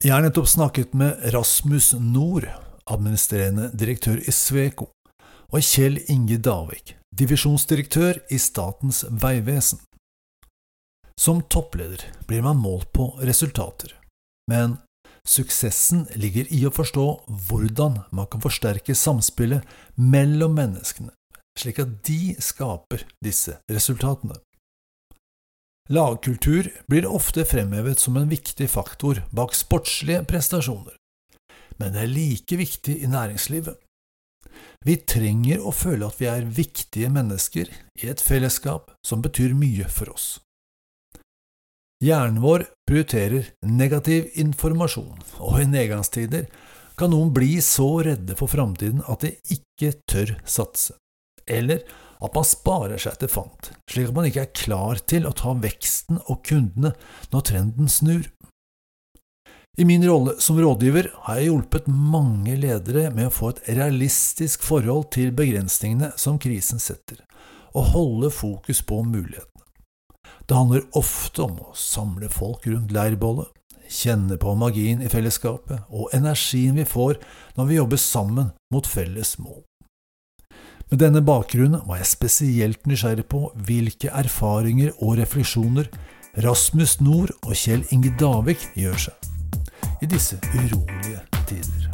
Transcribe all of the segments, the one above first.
Jeg har nettopp snakket med Rasmus Nord, administrerende direktør i Sveko, og Kjell Inge Davik, divisjonsdirektør i Statens vegvesen. Som toppleder blir man målt på resultater, men suksessen ligger i å forstå hvordan man kan forsterke samspillet mellom menneskene, slik at de skaper disse resultatene. Lagkultur blir ofte fremhevet som en viktig faktor bak sportslige prestasjoner, men det er like viktig i næringslivet. Vi trenger å føle at vi er viktige mennesker i et fellesskap som betyr mye for oss. Hjernen vår prioriterer negativ informasjon, og i nedgangstider kan noen bli så redde for framtiden at de ikke tør satse, eller at man sparer seg til fant, slik at man ikke er klar til å ta veksten og kundene når trenden snur. I min rolle som rådgiver har jeg hjulpet mange ledere med å få et realistisk forhold til begrensningene som krisen setter, og holde fokus på mulighetene. Det handler ofte om å samle folk rundt leirbålet, kjenne på magien i fellesskapet og energien vi får når vi jobber sammen mot felles mål. Med denne bakgrunnen var jeg spesielt nysgjerrig på hvilke erfaringer og refleksjoner Rasmus Nord og Kjell Inge Davik gjør seg i disse urolige tider.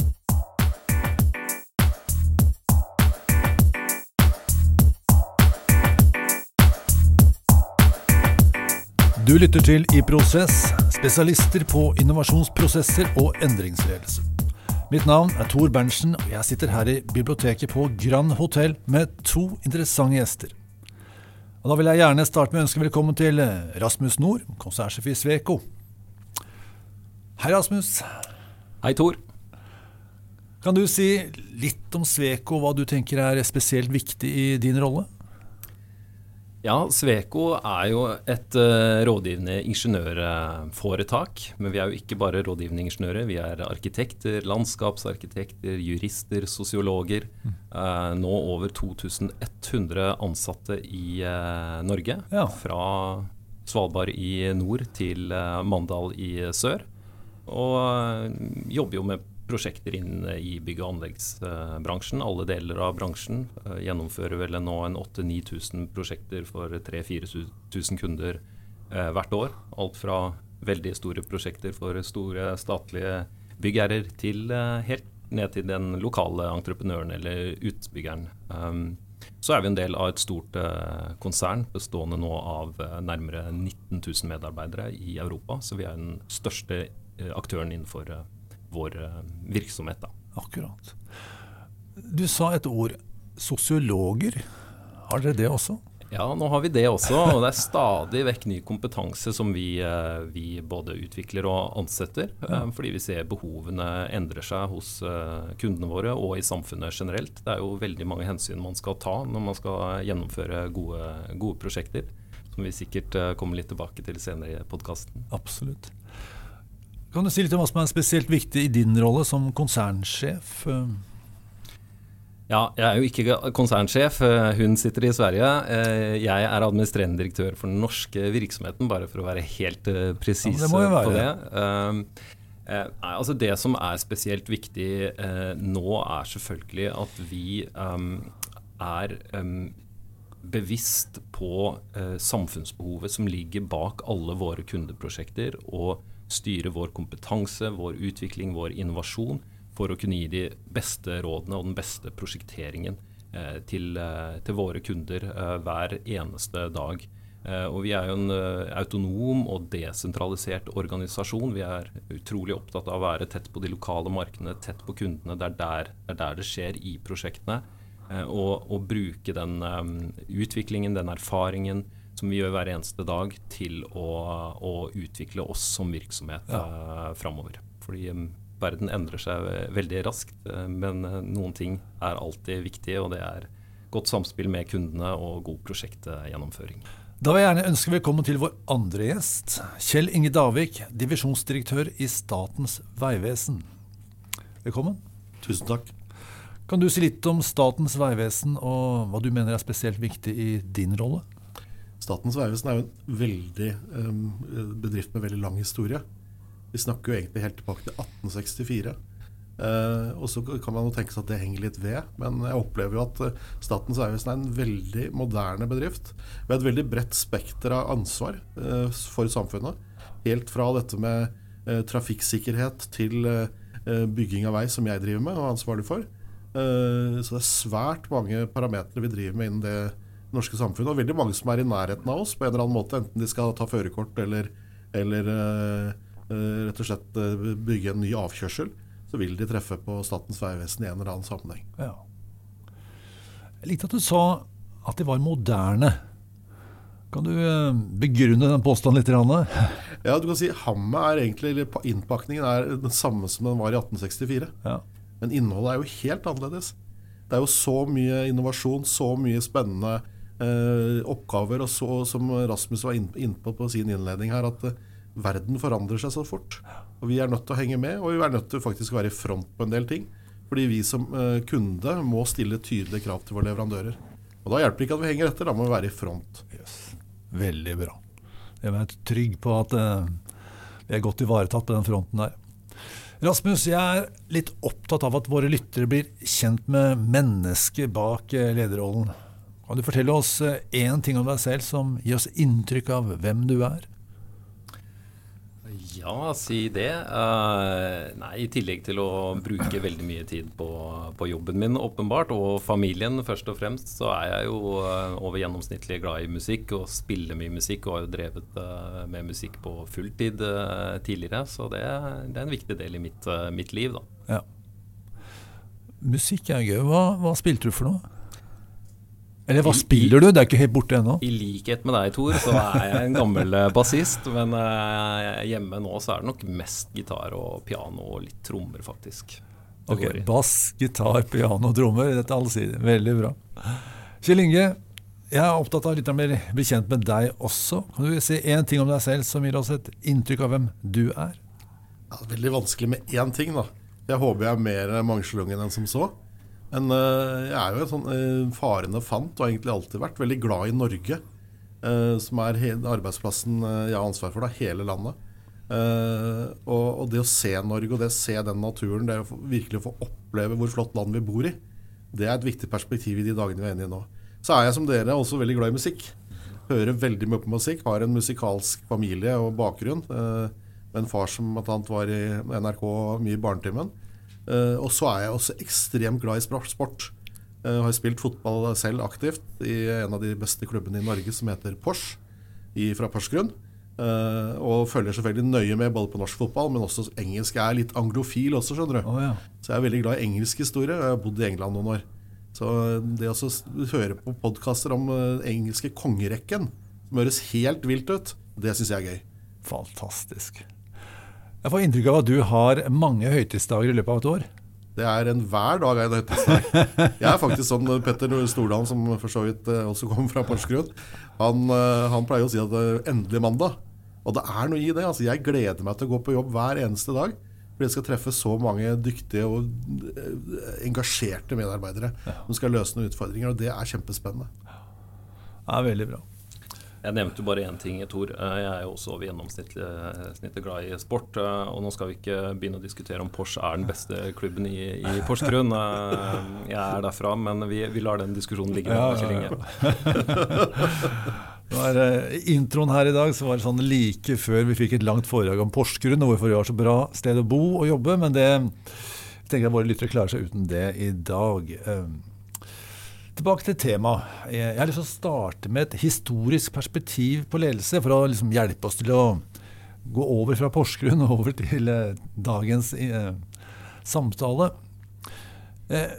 Du lytter til I Prosess, spesialister på innovasjonsprosesser og endringsledelse. Mitt navn er Tor Berntsen, og jeg sitter her i biblioteket på Grand Hotell med to interessante gjester. Og Da vil jeg gjerne starte med å ønske velkommen til Rasmus Nord, konsertsjef i Sveko. Hei, Rasmus. Hei, Tor. Kan du si litt om Sveko, hva du tenker er spesielt viktig i din rolle? Ja, Sveko er jo et uh, rådgivende ingeniørforetak. Men vi er jo ikke bare rådgivende ingeniører. Vi er arkitekter, landskapsarkitekter, jurister, sosiologer. Mm. Uh, nå over 2100 ansatte i uh, Norge. Ja. Fra Svalbard i nord til Mandal i sør. Og jobber jo med prosjekter inn i bygg- og anleggsbransjen. Alle deler av bransjen. Uh, gjennomfører vel nå en 8000-9000 prosjekter for 3000-4000 kunder uh, hvert år. Alt fra veldig store prosjekter for store statlige byggherrer til helt ned til den lokale entreprenøren eller utbyggeren. Um, så er vi en del av et stort konsern bestående nå av nærmere 19 000 medarbeidere i Europa. Så vi er den største aktøren innenfor vår eh, virksomhet. Da. Akkurat. Du sa et ord sosiologer. Har dere det også? Ja, nå har vi det også. Og det er stadig vekk ny kompetanse som vi, eh, vi både utvikler og ansetter. Eh, ja. Fordi vi ser behovene endrer seg hos kundene våre og i samfunnet generelt. Det er jo veldig mange hensyn man skal ta når man skal gjennomføre gode, gode prosjekter. Som vi sikkert kommer litt tilbake til senere i podkasten. Absolutt. Kan du si litt om hva som er spesielt viktig i din rolle som konsernsjef? Ja, jeg er jo ikke konsernsjef. Hun sitter i Sverige. Eh, jeg er administrerende direktør for den norske virksomheten, bare for å være helt eh, presis ja, på det. Um, eh, altså det som er spesielt viktig eh, nå, er selvfølgelig at vi eh, er bevisst på eh, samfunnsbehovet som ligger bak alle våre kundeprosjekter. og styre vår kompetanse, vår utvikling, vår innovasjon for å kunne gi de beste rådene og den beste prosjekteringen eh, til, eh, til, våre kunder eh, hver eneste dag. Eh, og Vi er jo en eh, autonom og desentralisert organisasjon. Vi er utrolig opptatt av å være tett på de lokale markedene, tett på kundene. Det er der det, er der det skjer i prosjektene. Eh, og, og, bruke den utviklingen, den erfaringen, som vi gjør hver eneste dag, til å, å utvikle oss som virksomhet ja. uh, framover. Fordi um, verden endrer seg veldig raskt, uh, men noen ting er alltid viktige, og det er godt samspill med kundene og god prosjektgjennomføring. Da vil jeg gjerne ønske velkommen til vår andre gjest, Kjell Inge Davik, divisjonsdirektør i Statens vegvesen. Velkommen. Tusen takk. Kan du si litt om Statens vegvesen og hva du mener er spesielt viktig i din rolle? Statens vegvesen er jo en veldig um, bedrift med veldig lang historie. Vi snakker jo egentlig helt tilbake til 1864. Uh, og så kan man jo tenke seg at det henger litt ved, men jeg opplever jo at eh, Statens vegvesen er en veldig moderne bedrift. Vi har et veldig bredt spekter av ansvar uh, for samfunnet. Helt fra dette med uh, trafikksikkerhet til eh, bygging av vei, som jeg driver med og er ansvarlig for. Eh, så det er svært mange parametere vi driver med innen det norske samfunnet. Og veldig mange som er i nærheten av oss på en eller annen måte, enten de skal ta førerkort eller, eller rett og slett bygge en ny avkjørsel så vil de treffe på Statens vegvesen i en eller annen sammenheng. Ja. Jeg likte at du sa at de var moderne. Kan du eh, begrunne den påstanden litt? Ja, du kan si Hammet er egentlig, eller Innpakningen er den samme som den var i 1864. Ja. Men innholdet er jo helt annerledes. Det er jo så mye innovasjon, så mye spennende eh, oppgaver, og så, som Rasmus var inne på sin innledning her, at eh, verden forandrer seg så fort. Og Vi er nødt til å henge med, og vi er nødt til faktisk å være i front på en del ting. Fordi vi som uh, kunde må stille tydelige krav til våre leverandører. Og Da hjelper det ikke at vi henger etter, da må vi være i front. Yes. Veldig bra. Jeg er trygg på at vi er godt ivaretatt på den fronten der. Rasmus, jeg er litt opptatt av at våre lyttere blir kjent med mennesket bak lederrollen. Kan du fortelle oss én ting om deg selv som gir oss inntrykk av hvem du er? Ja, si det. Uh, nei, I tillegg til å bruke veldig mye tid på, på, jobben min, åpenbart, og familien først og fremst, så er jeg jo uh, over gjennomsnittlig glad i musikk og spiller mye musikk. Og har jo drevet uh, med musikk på fulltid tidligere, så det, det, er en viktig del i mitt, mitt liv, da. Ja. Musikk er gøy. Hva, hva spilte du for noe? Eller hva spiller du? Det er ikke helt borte ennå. I likhet med deg, Tor, så er jeg en gammel eh, bassist. Men uh, hjemme nå så er det nok mest gitar og piano og litt trommer, faktisk. ok, Bass, gitar, piano og trommer. Dette er allsidig. Veldig bra. Kjell Inge, jeg er opptatt av litt å bli kjent med deg også. Kan du si én ting om deg selv som gir oss et inntrykk av hvem du er? Ja, veldig vanskelig med én ting, da. Jeg håper jeg er mer mangslungen enn som så. Men uh, jeg er jo en sånn uh, farende fant og har egentlig alltid vært veldig glad i Norge. Uh, som er arbeidsplassen jeg har ansvar for, da, hele landet. Og, det å se Norge og det å se den naturen, det å virkelig få oppleve hvor flott land vi bor i, det er et viktig perspektiv i de dagene vi er inne i nå. Så er jeg som dere også veldig glad i musikk. Hører veldig mye på musikk. Har en musikalsk familie og bakgrunn. med en far som bl.a. var i NRK mye i Barnetimen. Uh, og så er jeg også ekstremt glad i sport. Uh, har spilt fotball selv aktivt i en av de beste klubbene i Norge som heter Porsch, i, fra Porsgrunn. Uh, og følger selvfølgelig nøye med både på norsk fotball, men også engelsk. Jeg er litt anglofil også, skjønner du. Oh, ja. Så jeg er veldig glad i engelsk historie. Jeg har bodd i England noen år. Så det å høre på podkaster om engelske kongerekken, som høres helt vilt ut, det syns jeg er gøy. Fantastisk. Jeg får inntrykk av at du har mange høytidsdager i løpet av et år. Det er enhver dag er en høytidsdag. Jeg er faktisk sånn Petter Stordalen, som for så vidt eh, også kommer fra Porsgrunn, han, eh, han, pleier å si at det er endelig mandag. Og det er noe i det. altså Jeg gleder meg til å gå på jobb hver eneste dag. Fordi jeg skal treffe så mange dyktige og eh, engasjerte medarbeidere som skal løse noen utfordringer. Og det er kjempespennende. Det er veldig bra. Jeg nevnte jo bare én ting, Tor. Eh, jeg er jo også over gjennomsnittet glad i sport. Eh, og nå skal vi ikke begynne å diskutere om Porsche er den beste klubben i, i Porsgrunn. Eh, jeg er derfra, men vi, vi lar den diskusjonen ligge. Ja, ja, ja. er introen her i dag så var det sånn like før vi fikk et langt foredrag om Porsgrunn og hvorfor vi har så bra sted å bo og jobbe, men det jeg tenker jeg våre lyttere klarer seg uten det i dag. Tilbake til temaet. Jeg har lyst til å starte med et historisk perspektiv på ledelse, for å liksom hjelpe oss til å gå over fra Porsgrunn og over til eh, dagens eh, samtale. Eh,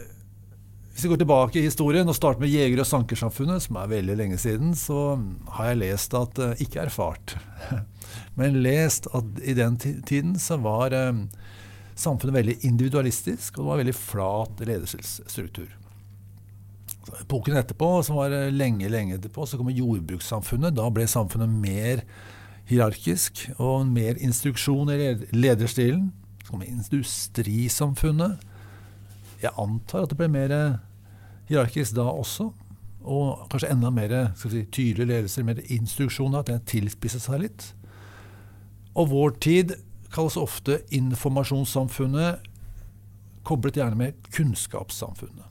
hvis vi går tilbake i historien og starter med Jeger- og Sankersamfunnet, som er veldig lenge siden, så har jeg lest at eh, Ikke erfart, men lest at i den tiden så var eh, samfunnet veldig individualistisk, og det var veldig flat ledelsesstruktur. Epoken etterpå, som var eh, lenge, lenge etterpå, så kommer jordbrukssamfunnet. Da ble samfunnet mer hierarkisk og mer instruksjon i lederstilen. Så kommer industrisamfunnet. Jeg antar at det ble mer eh, hierarkisk da også. Og kanskje enda mer si, tydelig ledelse, mer instruksjon, at det tilspisset seg litt. Og vår tid kalles ofte informasjonssamfunnet, koblet gjerne med kunnskapssamfunnet.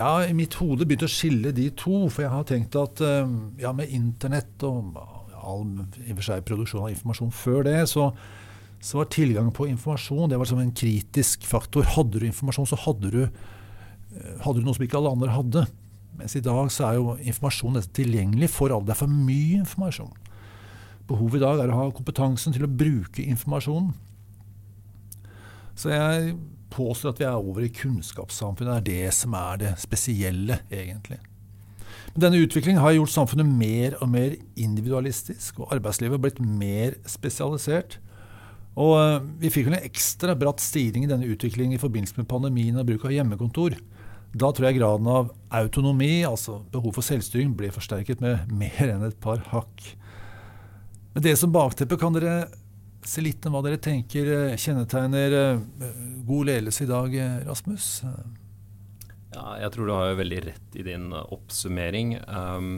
Har i mitt hode begynt å skille de to, for jeg har tenkt at eh, ja, med Internett og all i og for seg produksjon av informasjon før det, så, så var tilgangen på informasjon det var som en kritisk faktor. Hadde du informasjon, så hadde du, eh, hadde du noe som ikke alle andre hadde. Mens i dag så er jo informasjon tilgjengelig for alle. Det er for mye informasjon. Behovet i dag er å ha kompetansen til å bruke informasjonen. Så jeg påstår at vi er over i kunnskapssamfunnet. Er det som er det spesielle, egentlig. Men denne utviklingen har gjort samfunnet mer og mer individualistisk, og arbeidslivet har blitt mer spesialisert. Og eh, vi fikk en ekstra bratt stigning i denne utviklingen i forbindelse med pandemien og bruk av hjemmekontor. Da tror jeg graden av autonomi, altså behov for selvstyring, ble forsterket med mer enn et par hakk. Med det som bakteppe, kan dere se litt om hva dere tenker eh, kjennetegner eh, god ledelse i dag, eh, Rasmus? Ja, jeg tror du har veldig rett i din oppsummering. Um,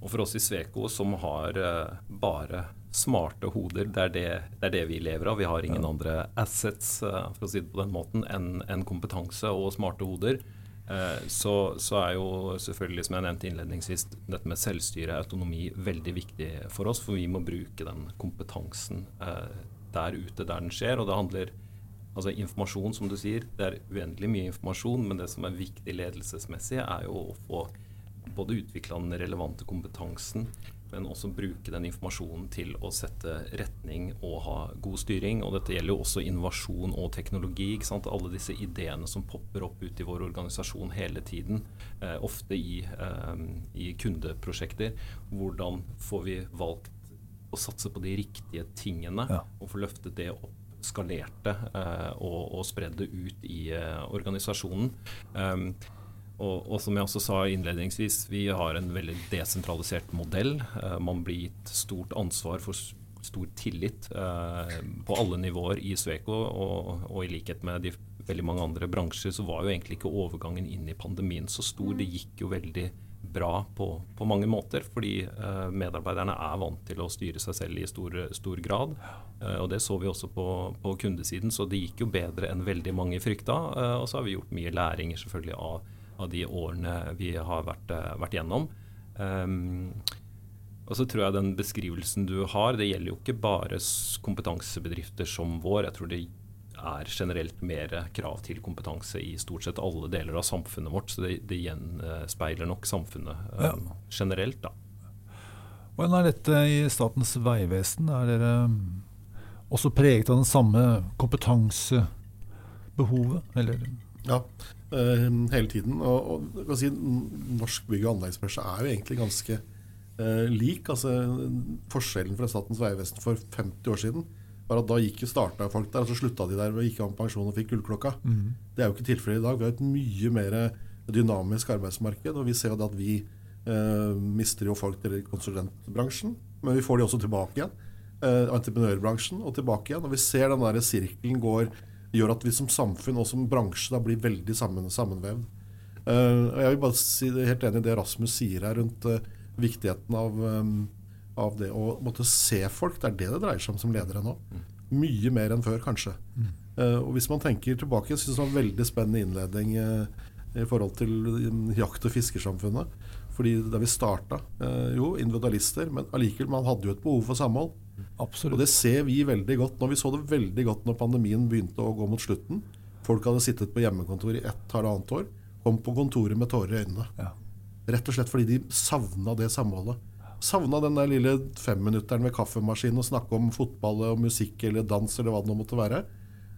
og for oss i Sveko som har uh, bare smarte hoder, det er det, det er det, vi lever av. Vi har ingen ja. andre assets uh, for å si det på den måten, enn en kompetanse og smarte hoder. Eh, så, så, er jo selvfølgelig, som jeg nevnte innledningsvis, dette med selvstyre, autonomi, veldig viktig for oss. For vi må bruke den kompetansen eh, der ute der den skjer. Og det handler altså informasjon, som du sier. Det er uendelig mye informasjon, men det som er viktig ledelsesmessig, er jo å få både utvikla den relevante kompetansen, men også bruke den informasjonen til å sette retning og ha god styring. Og dette gjelder jo også innovasjon og teknologi. ikke sant? Alle disse ideene som popper opp ut i vår organisasjon hele tiden, eh, ofte i, eh, i, kundeprosjekter. Hvordan får vi valgt å satse på de riktige tingene ja. og få løftet det opp? Skalerte eh, og, og spredd det ut i eh, organisasjonen. Um, og, og, som jeg også sa innledningsvis, vi har en veldig desentralisert modell. Uh, man blir gitt stort ansvar for stor tillit uh, på alle nivåer i Sveko. Og, og, i likhet med de veldig mange andre bransjer, så var jo egentlig ikke overgangen inn i pandemien så stor. Det gikk jo veldig bra på, på mange måter, fordi uh, medarbeiderne er vant til å styre seg selv i stor, stor grad. og det så vi også på, på, kundesiden, så det gikk jo bedre enn veldig mange frykta. og så har vi gjort mye læringer selvfølgelig av av de årene vi har vært, eh, vært gjennom. Um, og så tror jeg den beskrivelsen du har, det gjelder jo ikke bare kompetansebedrifter som vår. Jeg tror det er generelt mer krav til kompetanse i stort sett alle deler av samfunnet vårt. Så det, det gjenspeiler nok samfunnet um, ja. generelt, da. Hvordan er dette i Statens vegvesen? Er dere også preget av den samme kompetansebehovet, eller? Ja, hele tiden. Og, og si, norsk bygg- og anleggsbransje er jo egentlig ganske uh, lik. Altså, forskjellen fra Statens vegvesen for 50 år siden var at da gikk jo starta folk der, og så slutta de der og gikk av med pensjon og fikk gullklokka. Mm. Det er jo ikke tilfellet i dag. Vi har et mye mer dynamisk arbeidsmarked, og vi ser jo at vi uh, mister jo folk til konsulentbransjen, men vi får de også tilbake igjen. entreprenørbransjen og tilbake igjen. Og vi ser den der sirkelen går gjør at vi som samfunn og som bransje da blir veldig sammen, sammenvevd. Uh, jeg vil bare si helt enig i det Rasmus sier her rundt uh, viktigheten av, um, av, det å måtte se folk. Det er det det dreier seg om som ledere nå. Mye mer enn før, kanskje. Uh, og Hvis man tenker tilbake, jeg det var en veldig spennende innledning i forhold til jakt- og fiskersamfunnet. Fordi da vi starta, jo, individualister, men allikevel, man hadde jo et behov for samhold. Absolutt. Og det ser vi veldig godt nå. Vi så det veldig godt når pandemien begynte å gå mot slutten. Folk hadde sittet på hjemmekontor i ett halvannet år. Kom på kontoret med tårer i øynene. Ja. Rett og slett fordi de savna det samholdet. Savna den der lille femminutteren ved kaffemaskinen og snakke om fotball og musikk eller dans eller hva det nå måtte være.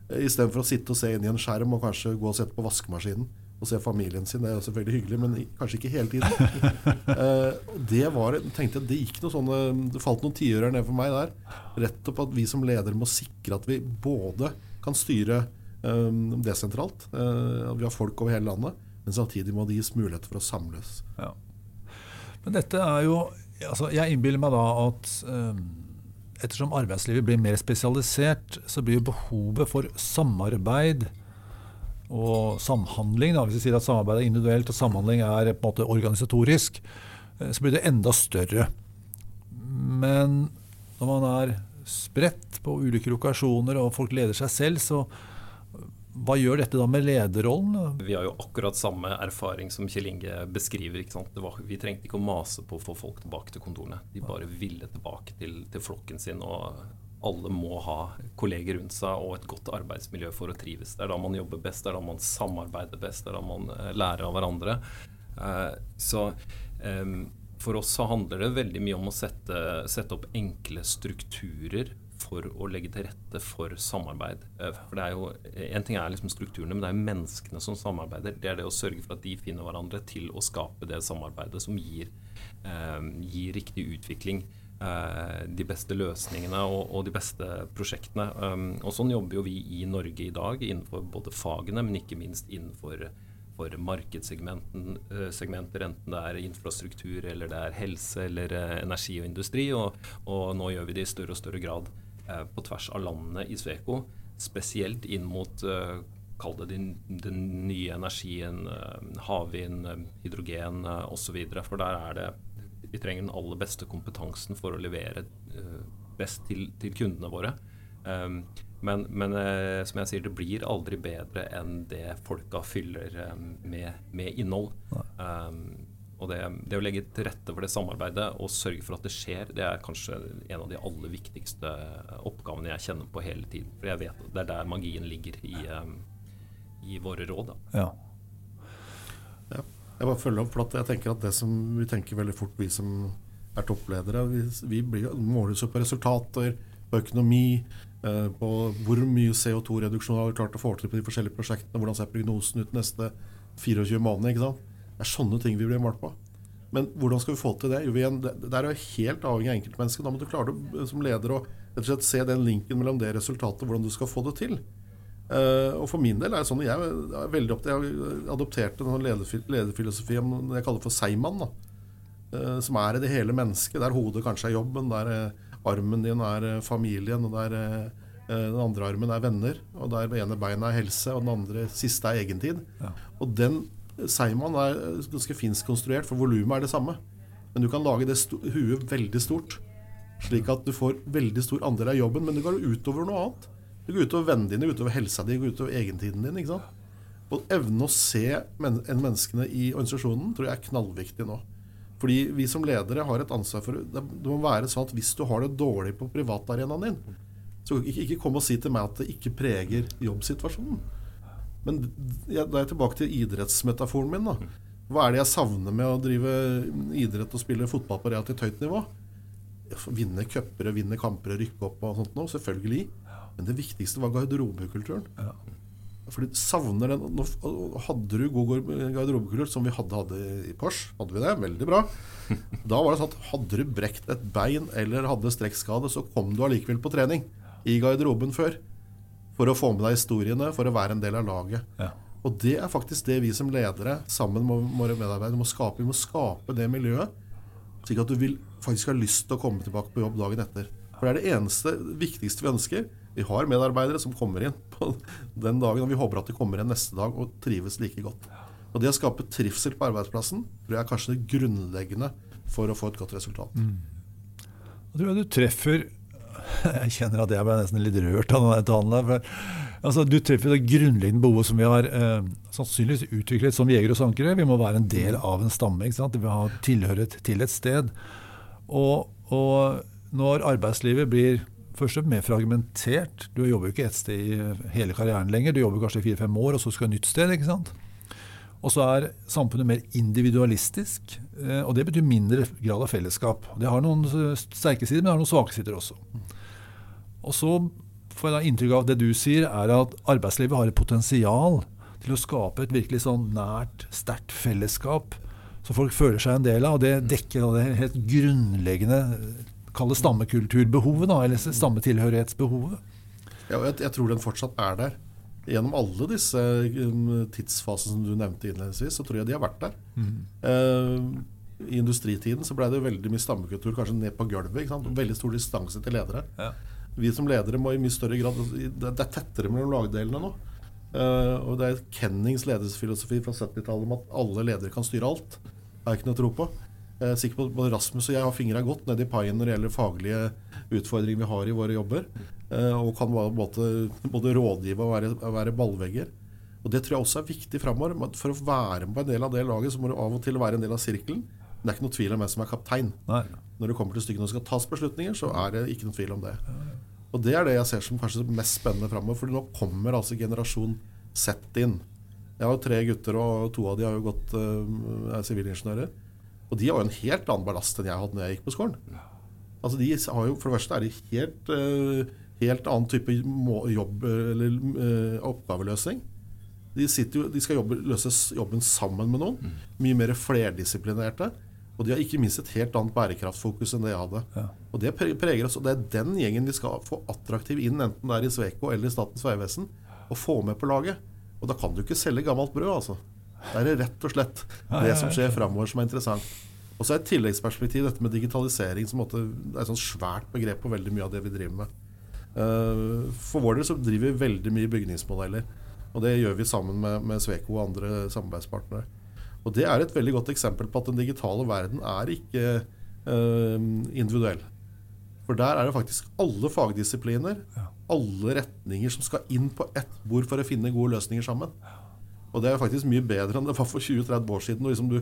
Istedenfor å sitte og se inn i en skjerm og kanskje gå og sette på vaskemaskinen og se familien sin. Det er jo selvfølgelig hyggelig, men kanskje ikke hele tiden. uh, det var, tenkte jeg, det gikk noe sånne, det falt noen tiører ned for meg der. Rett og på at vi som ledere må sikre at vi både kan styre um, desentralt, uh, at vi har folk over hele landet, men samtidig må det gis mulighet for å samles. Ja. Men dette er jo altså Jeg innbiller meg da at um, ettersom arbeidslivet blir mer spesialisert, så blir behovet for samarbeid og samhandling, da, hvis vi sier at samarbeid er individuelt og samhandling er på en måte organisatorisk, eh, så blir det enda større. Men når man er spredt på ulike lokasjoner, og folk leder seg selv. så hva gjør dette da med lederrollen? Vi har jo akkurat samme erfaring som Kjell Inge beskriver. Var, vi trengte ikke å mase på å få folk tilbake til kontorene. De bare ville tilbake til, til, flokken sin. Og alle må ha kolleger rundt seg og et godt arbeidsmiljø for å trives. Det er da man jobber best, det er da man samarbeider best, det er da man eh, lærer av hverandre. Uh, så for oss så handler det veldig mye om å sette, sette opp enkle strukturer for å legge til rette for samarbeid. Eh, for det er jo, En ting er liksom strukturene, men det er jo menneskene som samarbeider. Det er det å sørge for at de finner hverandre til å skape det samarbeidet som gir, eh, gir riktig utvikling. Eh, de beste løsningene og, og, de beste prosjektene. Um, og Sånn jobber jo vi i Norge i dag, innenfor både fagene, men ikke minst innenfor for markedssegmenter, eh, enten det er infrastruktur eller det er helse eller energi og industri. Og, og nå gjør vi det i større og større grad Eh, på tvers av landene i Sveko, spesielt inn mot eh, Kall det den, den, nye energien, havvind, hydrogen osv. For der er det Vi trenger den aller beste kompetansen for å levere best til, til kundene våre. Um, men, men som jeg sier, det blir aldri bedre enn det folka fyller med, med innhold. Um, og det, det, å legge til rette for det samarbeidet og sørge for at det skjer, det er kanskje en av de aller viktigste oppgavene jeg kjenner på hele tiden. For jeg vet at det er der magien ligger i, um, i våre råd. Da. ja. Jeg bare følger opp, for jeg tenker at det som vi tenker veldig fort, vi som er toppledere, vi, vi blir, måles jo på resultater, på økonomi, eh, på hvor mye CO2-reduksjon har vi klart å få til på de forskjellige prosjektene, hvordan ser prognosen ut neste 24 måneder. ikke sant? Det er sånne ting vi blir målt på. Men hvordan skal vi få til det? Jo, det er jo helt avhengig av enkeltmennesket. Da må du klare det som leder å se den linken mellom det resultatet og hvordan du skal få det til. Uh, og For min del er det sånn jeg er veldig opptatt Jeg adopterte en lederfilosofi om det jeg kaller for Seiman. Uh, som er i det hele mennesket. Der hodet kanskje er jobben, der uh, armen din er familien, og der den andre armen er venner, og der det ene beinet er helse, og den andre siste er egentid. Ja. Og den Seiman er ganske finsk konstruert, for volumet er det samme. Men du kan lage det huet veldig stort, slik at du får veldig stor andel av jobben. Men det går utover noe annet. Det går utover vennene dine, utover helsa di, utover egentiden din. ikke sant? Og evne å se men menneskene i organisasjonen tror jeg er knallviktig nå. Fordi vi som ledere har et ansvar for Det må være sånn at hvis du har det dårlig på privatarenaen din, så ikke, ikke kom og si til meg at det ikke preger jobbsituasjonen. Men da er jeg tilbake til idrettsmetaforen min. da. Hva er det jeg savner med å drive idrett og spille fotball på relativt høyt nivå? Vinne cuper, vinne kamper og rykke opp og sånt noe, selvfølgelig. Men det viktigste var garderobekulturen. Ja. Fordi savner den Nå hadde du god garderobekultur, som vi hadde, hadde i Pors, Hadde vi det? Veldig bra. Da var det sånn at hadde du brekt et bein eller hadde strekkskade, så kom du allikevel på trening i garderoben før for å få med deg historiene, for å være en del av laget. Ja. Og det er faktisk det vi som ledere sammen med våre medarbeidere må skape. Vi må skape det miljøet, slik at du vil, faktisk har lyst til å komme tilbake på jobb dagen etter. For det er det eneste, viktigste vi ønsker. Vi har medarbeidere som kommer inn på den dagen, og vi håper at de kommer inn neste dag og trives like godt. Og det å skape trivsel på arbeidsplassen tror jeg er kanskje det grunnleggende for å få et godt resultat. Mm. Jeg tror jeg du treffer jeg kjenner at jeg ble nesten litt rørt av denne talen. der, altså, Du treffer det grunnleggende behovet som vi har eh, sannsynligvis utviklet som jegere og sankere. Vi må være en del av en stamme. ikke sant? Vi må ha tilhørighet til et sted. Og, og når arbeidslivet blir først mer fragmentert Du jobber jo ikke ett sted i hele karrieren lenger. Du jobber kanskje fire-fem år, og så skal du nytt sted. ikke sant? Og så er samfunnet mer individualistisk, eh, og det betyr mindre grad av fellesskap. Det har noen sterke sider, men det har noen svake sider også. Og så får jeg da inntrykk av at det du sier, er at arbeidslivet har et potensial til å skape et virkelig sånn nært, sterkt fellesskap som folk føler seg en del av. Og det dekker det helt grunnleggende kalle stammekulturbehovet, da, eller stammetilhørighetsbehovet. Ja, jeg, jeg tror den fortsatt er der gjennom alle disse um, tidsfasene som du nevnte innledningsvis, så tror jeg de har vært der. Mm. Uh, I industritiden så ble det veldig mye stammekultur kanskje ned på gulvet. Veldig stor distanse til ledere. Ja. Vi som ledere må i mye større grad Det er tettere mellom lagdelene nå. Uh, og det er Kennings ledelsesfilosofi fra 70-tallet om at alle ledere kan styre alt. Har ikke noe å tro på. Jeg er sikker på at både Rasmus og jeg har fingra godt nedi paien når det gjelder faglige utfordringer vi har i våre jobber. Eh, og kan både, både rådgive og være, være, ballvegger. Og Det tror jeg også er viktig framover. For å være med på en del av det laget, så må du av og til være en del av sirkelen. Det er ikke noe tvil om hvem som er kaptein. Nei. Når det kommer til stykket og skal tas beslutninger, så er det ikke noe tvil om det. Og det er det jeg ser som kanskje mest spennende framover. For nå kommer altså generasjon Z inn. Jeg har tre gutter, og to av de har jo gått uh, er sivilingeniører. Og de har jo en helt annen ballast enn jeg hadde når jeg gikk på skolen. Altså de har jo, For det verste er de helt, uh, helt annen type jobb eller uh, oppgaveløsning. De, jo, de skal jobbe, løse jobben sammen med noen. Mm. Mye mer flerdisiplinerte. Og de har ikke minst et helt annet bærekraftfokus enn det jeg hadde. Ja. Og Det preger oss, og det er den gjengen vi skal få attraktiv inn, enten det er i Sveko eller i Statens vegvesen, og få med på laget. Og da kan du ikke selge gammelt brød, altså. Det er rett og slett det som skjer framover som er interessant. Og så er et tilleggsperspektiv dette med digitalisering som måtte, er et sånt svært begrep på veldig mye av det vi driver med. Uh, for vår del så driver vi veldig mye bygningsmodeller. Og det gjør vi sammen med, med Sveko og andre samarbeidspartnere. Og det er et veldig godt eksempel på at den digitale verden er ikke uh, individuell. For der er det faktisk alle fagdisipliner, alle retninger som skal inn på ett bord for å finne gode løsninger sammen. Og det er faktisk mye bedre enn det var for 20-30 år siden. Liksom du,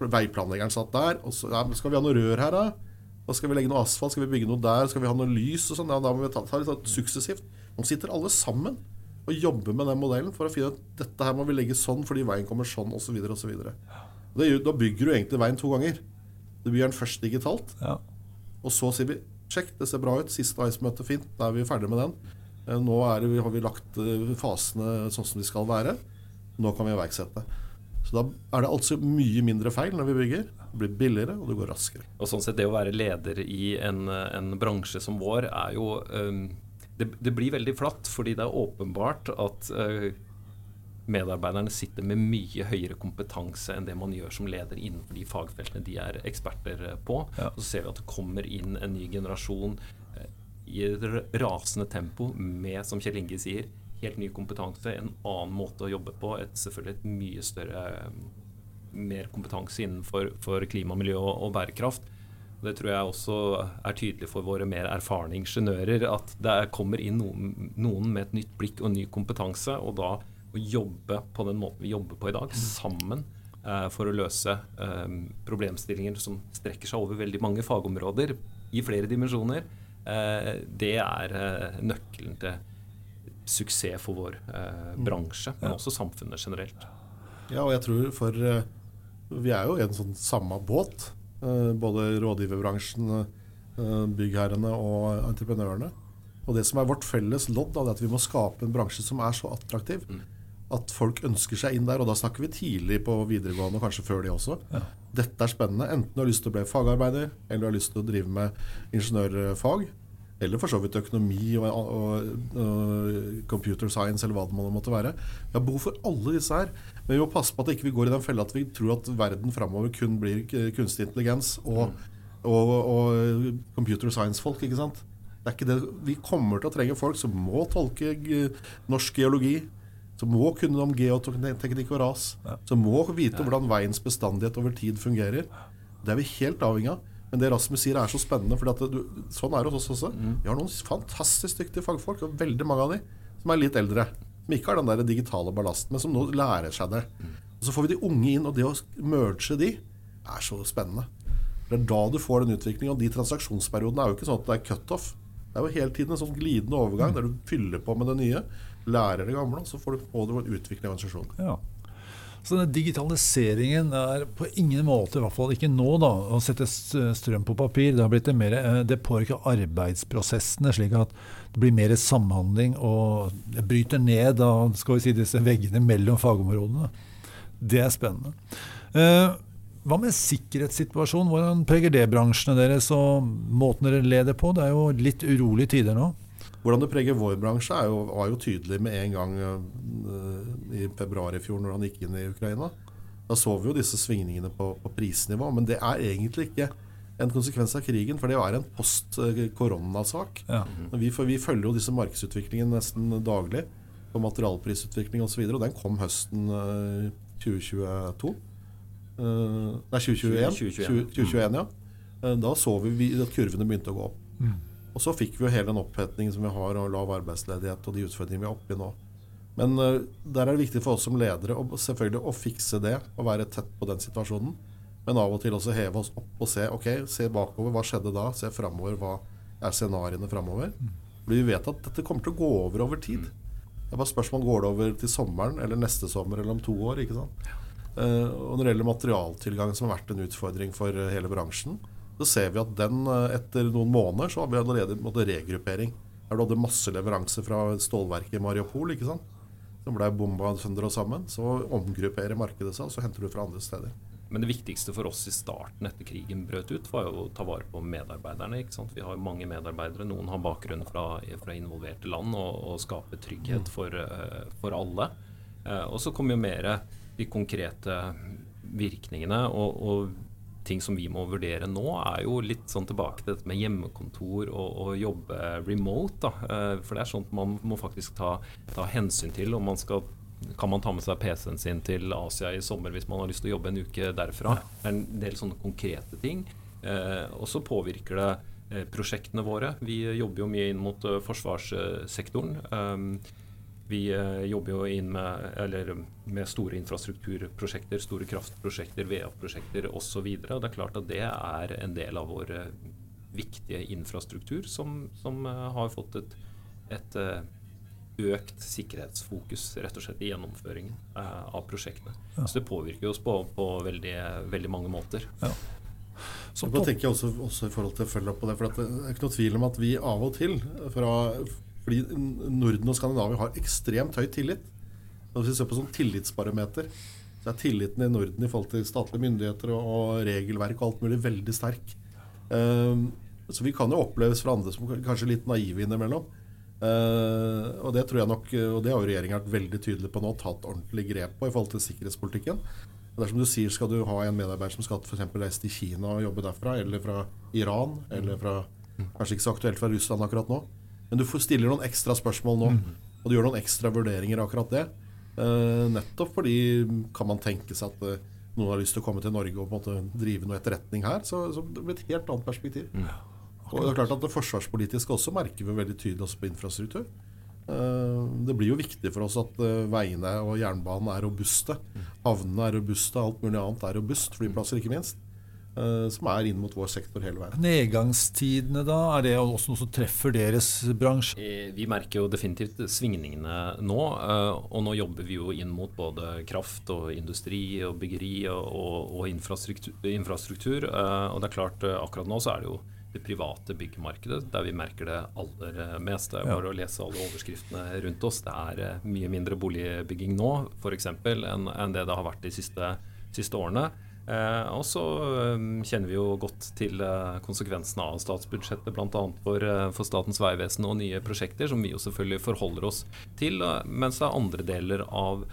veiplanleggeren satt der. og så ja, Skal vi ha noe rør her, da? Da skal vi legge noe asfalt? Skal vi bygge noe der? Skal vi ha noe lys? og sånn? Ja, da må vi ta, ta litt sånn suksessivt. Nå sitter alle sammen og jobber med den modellen for å finne at dette her må vi legge sånn fordi veien kommer sånn, osv. osv. Da bygger du egentlig veien to ganger. Du bygger den først digitalt. Ja. Og så sier vi sjekk, det ser bra ut. Siste ICE-møte fint. Da er vi ferdig med den. Eh, nå det, har vi lagt eh, fasene sånn som de skal være. Nå kan vi iverksette. Så da er det altså mye mindre feil når vi bygger. Det blir billigere, og det går raskere. Og sånn sett Det å være leder i en, en bransje som vår er jo um, det, det, blir veldig flatt, fordi det er åpenbart at uh, medarbeiderne sitter med mye høyere kompetanse enn det man gjør som leder innenfor de fagfeltene de er eksperter eh, på. Ja. Så ser vi at det kommer inn en ny generasjon eh, i et rasende tempo med, som Kjell Inge sier, helt ny kompetanse, en annen måte å jobbe på. Et, selvfølgelig et mye større eh, mer kompetanse innenfor klima, miljø og, og bærekraft. Det tror jeg også er tydelig for våre mer erfarne ingeniører, at det kommer inn noen, noen med et nytt blikk og ny kompetanse. og da å jobbe på den måten vi jobber på i dag, sammen eh, for å løse eh, problemstillinger som strekker seg over veldig mange fagområder i flere dimensjoner, eh, det er eh, nøkkelen til suksess for vår eh, mm. bransje, men også samfunnet generelt. Ja, og jeg tror for eh, Vi er jo i en sånn samme båt, både rådgiverbransjen, byggherrene og entreprenørene. Og det som er vårt felles lodd, er at vi må skape en bransje som er så attraktiv. Mm at folk ønsker seg inn der. Og da snakker vi tidlig på videregående, og kanskje før det også. Ja. Dette er spennende. Enten du har lyst til å bli fagarbeider, eller du har lyst til å drive med ingeniørfag. Eller for så vidt økonomi og, og, og, computer science, eller hva det måtte være. Vi har behov for alle disse her. Men vi må passe på at ikke vi ikke går i den fella at vi tror at verden framover kun blir kunstig intelligens og, mm. og computer science-folk. ikke sant? Det er ikke det. Vi kommer til å trenge folk som må tolke norsk geologi, som må kunne noe om geoteknikk og ras. Ja. Som må vite hvordan veiens bestandighet over tid fungerer. Det er vi helt avhengig av. Men det Rasmus sier, er så spennende. For sånn er det hos oss også. Mm. Vi har noen fantastisk dyktige fagfolk, og veldig mange av de som er litt eldre. Som ikke har den der digitale ballasten, men som nå lærer seg det. Mm. Og Så får vi de unge inn, og det å merge de er så spennende. Det er da du får den utviklingen. Og de transaksjonsperiodene er jo ikke sånn at det er cutoff. Det er jo hele tiden en sånn glidende overgang der du fyller på med det nye lærer det gamle, så får du på deg en utvikling av organisasjonen. Ja. Så denne digitaliseringen er på ingen måte, i hvert fall ikke nå, da, å sette strøm på papir. Det har blitt mer, eh, det påvirker arbeidsprosessene, slik at det blir mer samhandling og det bryter ned da, skal vi si, disse veggene mellom fagområdene. Det er spennende. Eh, hva med sikkerhetssituasjonen? Hvordan preger det bransjene deres og måten dere leder på? Det er jo litt urolige tider nå. Hvordan det preger vår bransje, jo, var jo tydelig med en gang uh, i februar i fjor, når han gikk inn i Ukraina. Da så vi jo disse svingningene på, på prisnivå. Men det er egentlig ikke en konsekvens av krigen, for det er en post-koronasak. Ja. Vi, vi, følger jo disse markedsutviklingene nesten daglig, på materialprisutvikling osv., og, så og den kom høsten uh, 2022. Nei, 2021. 2021. 2021 ja. Da så vi at kurvene begynte å gå opp. Mm. Og så fikk vi jo hele den opphetningen som vi har, og lav arbeidsledighet og de utfordringene vi er oppe i nå. Men uh, der er det viktig for oss som ledere å, selvfølgelig å fikse det og være tett på den situasjonen. Men av og til også heve oss opp og se ok, se bakover. Hva skjedde da? Se framover. Hva er scenarioene framover? Fordi vi vet at dette kommer til å gå over over tid. Det er bare spørsmål går det over til sommeren eller neste sommer eller om to år. ikke sant? Uh, og Når det gjelder materialtilgang, som har vært en utfordring for uh, hele bransjen, så ser vi at den uh, etter noen måneder så har vi allerede måttet regruppering. Her du hadde masse leveranser fra stålverket i Mariupol. ikke sant? Som ble bomba sønder og sammen. Så omgrupperer markedet seg, og så henter du fra andre steder. Men det viktigste for oss i starten etter krigen brøt ut, var jo å ta vare på medarbeiderne. ikke sant? Vi har mange medarbeidere. Noen har bakgrunn fra, fra involverte land og, og skape trygghet mm. for, for alle. Og så kom jo mer de konkrete virkningene. Og, og, ting som vi må vurdere nå, er jo litt sånn tilbake til dette med hjemmekontor og, og jobbe remote. da. Uh, for det er sånt man må faktisk ta, ta hensyn til om man skal kan man ta med seg PC-en sin til Asia i sommer hvis man har lyst til å jobbe en uke derfra? Det er en del sånne konkrete ting. Eh, og så påvirker det eh, prosjektene våre. Vi jobber jo mye inn mot uh, forsvarssektoren. Um, vi uh, jobber jo inn med, med, store infrastrukturprosjekter, store kraftprosjekter, VA-prosjekter osv. Det er klart at det er en del av vår uh, viktige infrastruktur som, som har fått et, et økt sikkerhetsfokus rett og slett i gjennomføringen av prosjektene. Ja. Så det påvirker oss på, på veldig, veldig, mange måter. Ja. Så da tenker jeg også, også, i forhold til å følge opp på det, for det er ikke noe tvil om at vi av og til fra, Fordi Norden og Skandinavia har ekstremt høy tillit. Hvis vi ser på sånn tillitsbarometer, så er tilliten i Norden i forhold til statlige myndigheter og, og regelverk og alt mulig veldig sterk. Um, så vi kan jo oppleves fra andre som kanskje litt naive innimellom. Uh, og det tror jeg nok, og det har jo regjeringa vært veldig tydelig på nå, tatt ordentlig grep på i forhold til sikkerhetspolitikken. Dersom du sier skal du ha en medarbeider som skal f.eks. reise til Kina og jobbe derfra, eller fra Iran, eller fra Kanskje ikke så aktuelt fra Russland akkurat nå, men du stiller noen ekstra spørsmål nå, og du gjør noen ekstra vurderinger akkurat det. Uh, nettopp fordi kan man tenke seg at uh, noen har lyst til å komme til Norge og på en måte drive noe etterretning her, så, så det blir et helt annet perspektiv. Mm. Og det er klart at det forsvarspolitiske også merker vi veldig tydelig også på infrastruktur. Eh, det blir jo viktig for oss at eh, veiene og jernbanen er robuste. Havnene er robuste, alt mulig annet er robust. Flyplasser, ikke minst. Eh, som er inn mot vår sektor hele veien. Nedgangstidene, da? Er det også noe som treffer deres bransje? Vi merker jo definitivt svingningene nå. Og nå jobber vi jo inn mot både kraft og industri og byggeri og, og infrastruktur, infrastruktur. Og det er klart, akkurat nå så er det jo det private byggemarkedet, der vi merker det aller mest. Det er bare ja. å lese alle overskriftene rundt oss. Det er eh, mye mindre boligbygging nå f.eks. Enn, enn det det har vært de siste, siste årene. Eh, og så eh, kjenner vi jo godt til eh, konsekvensene av statsbudsjettet, bl.a. For, for Statens vegvesen og nye prosjekter, som vi jo selvfølgelig forholder oss til. Mens det er andre deler av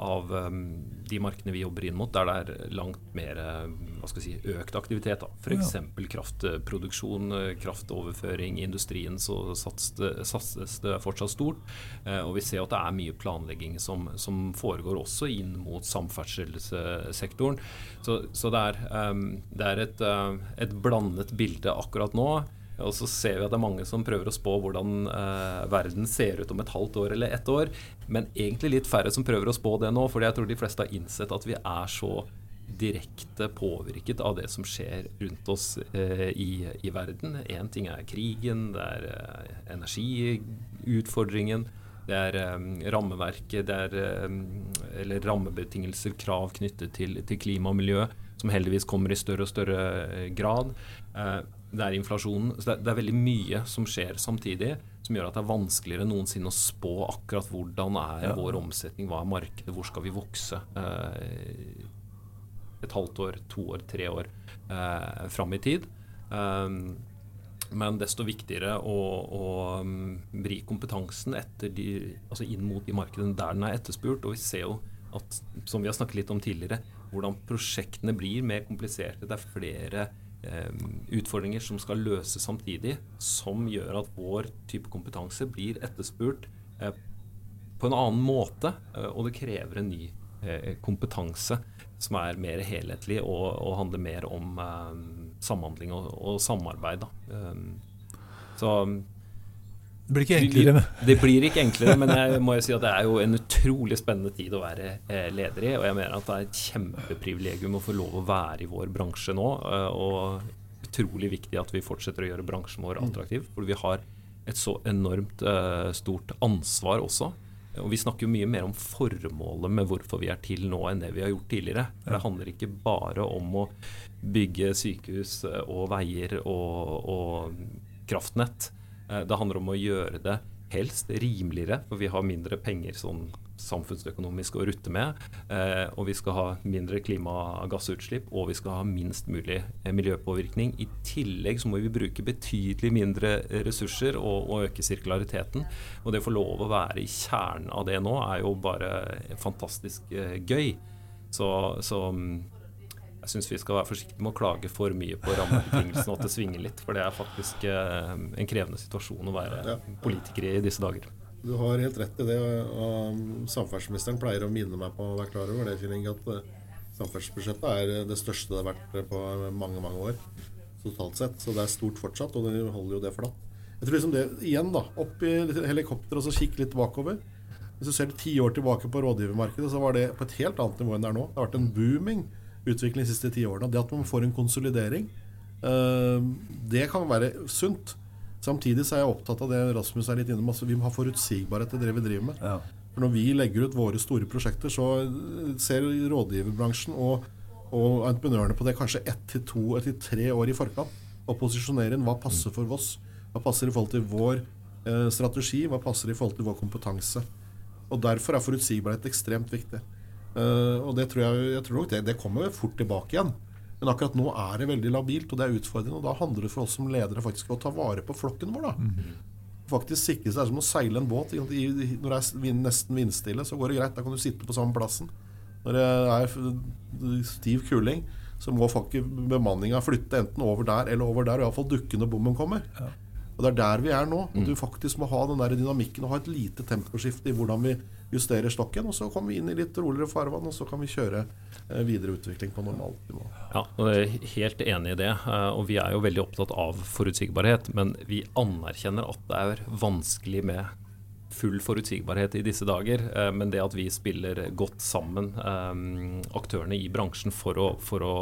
av um, de markedene vi jobber inn mot, der det er langt mer skal si, økt aktivitet. F.eks. Kraftproduksjon, eh, kraftoverføring. I industrien så satses det, fortsatt stort. Eh, og vi ser at det er mye planlegging som, som foregår også inn mot samferdselssektoren. Så, så det, er, um, det er et, et blandet bilde akkurat nå. Og så ser vi at det er mange som prøver å spå hvordan eh, verden ser ut om et halvt år eller ett år. Men egentlig litt færre som prøver å spå det nå, fordi jeg tror de fleste har innsett at vi er så direkte påvirket av det som skjer rundt oss eh, i, i, verden. Én ting er krigen, det er eh, energiutfordringen, det er eh, rammeverket, det er eh, eller rammebetingelser, krav knyttet til, til, klima og miljø, som heldigvis kommer i større og større eh, grad. Eh, det er inflasjonen. Så det er, det er, veldig mye som skjer samtidig, som gjør at det er vanskeligere enn noensinne å spå akkurat hvordan er ja. vår omsetning, hva er markedet, hvor skal vi vokse eh, et halvt år, to år, tre år eh, fram i tid. Um, men desto viktigere å, å um, vri kompetansen de, altså inn mot de markedene der den er etterspurt. Og vi ser jo at, som vi har snakket litt om tidligere, hvordan prosjektene blir mer kompliserte. Det er flere utfordringer som skal løses samtidig, som gjør at vår type kompetanse blir etterspurt eh, på en annen måte, eh, og det krever en ny kompetanse som er mer helhetlig og, og handler mer om samhandling og, og samarbeid. så det blir ikke enklere. Det blir ikke enklere, men jeg må jo si at det er jo en utrolig spennende tid å være leder i. Og jeg mener at det er et kjempeprivilegium å få lov å være i vår bransje nå. Og utrolig viktig at vi fortsetter å gjøre bransjen vår mm. attraktiv. For vi har et så enormt uh, stort ansvar også. Og Vi snakker jo mye mer om formålet med hvorfor vi er til nå, enn det vi har gjort tidligere. For Det handler ikke bare om å bygge sykehus eh, og veier og, og kraftnett. Eh, det handler om å gjøre det helst rimeligere, for vi har mindre penger sånn samfunnsøkonomisk å rutte med. Eh, og vi skal ha mindre klimagassutslipp, og vi skal ha minst mulig eh, miljøpåvirkning. I tillegg så må vi bruke betydelig mindre ressurser og, og øke sirkulariteten. Og det å få lov å være i kjernen av det nå, er jo bare fantastisk gøy. Så, så mm, jeg syns vi skal være forsiktige med å klage for mye på rammebetingelsene og at det svinger litt. For det er faktisk eh, en krevende situasjon å være politiker i disse dager. Du har helt rett i det. og Samferdselsministeren pleier å minne meg på å være klar over det, Kjelling, at eh, samferdselsbudsjettet er det største det har vært på mange mange år totalt sett. Så det er stort fortsatt, og det holder jo det flatt. Jeg tror liksom det, igjen da, Opp i helikopteret og så kikke litt bakover. Hvis du ser ti år tilbake på rådgivermarkedet, så var det på et helt annet nivå enn det er nå. Det har vært en booming utvikling de siste ti årene. Det at man får en konsolidering, eh, det kan være sunt. Samtidig så er jeg opptatt av det Rasmus er litt innom. Altså, vi må ha forutsigbarhet til det vi driver med. Ja. For Når vi legger ut våre store prosjekter, så ser rådgiverbransjen og, og entreprenørene på det kanskje ett til to eller tre år i forkant. Og posisjonere inn hva passer for oss. Hva passer i forhold til vår eh, strategi, hva passer i forhold til vår kompetanse. Og Derfor er forutsigbarhet ekstremt viktig. Uh, og det tror jeg, jeg tror nok det, det kommer fort tilbake igjen. Men akkurat nå er det veldig labilt, og det er utfordrende. Og da handler det for oss som ledere faktisk å ta vare på flokken vår. da. Mm. Faktisk sikre seg som å seile en båt. Når det er nesten vindstille, så går det greit. Da kan du sitte på samme plassen. Når det er stiv kuling, så må faktisk bemanninga flytte enten over der eller over der. Og iallfall dukke når bommen kommer. Ja. Og Det er der vi er nå. og du mm. faktisk må ha den der dynamikken og ha et lite temposkifte i hvordan vi justerer stokken. Og så kommer vi inn i litt roligere farvann, og så kan vi kjøre eh, videre utvikling på normalt nivå. Ja, jeg er helt enig i det. Eh, og vi er jo veldig opptatt av forutsigbarhet. Men vi anerkjenner at det er vanskelig med full forutsigbarhet i disse dager. Eh, men det at vi spiller godt sammen, aktørene i bransjen, for å, for å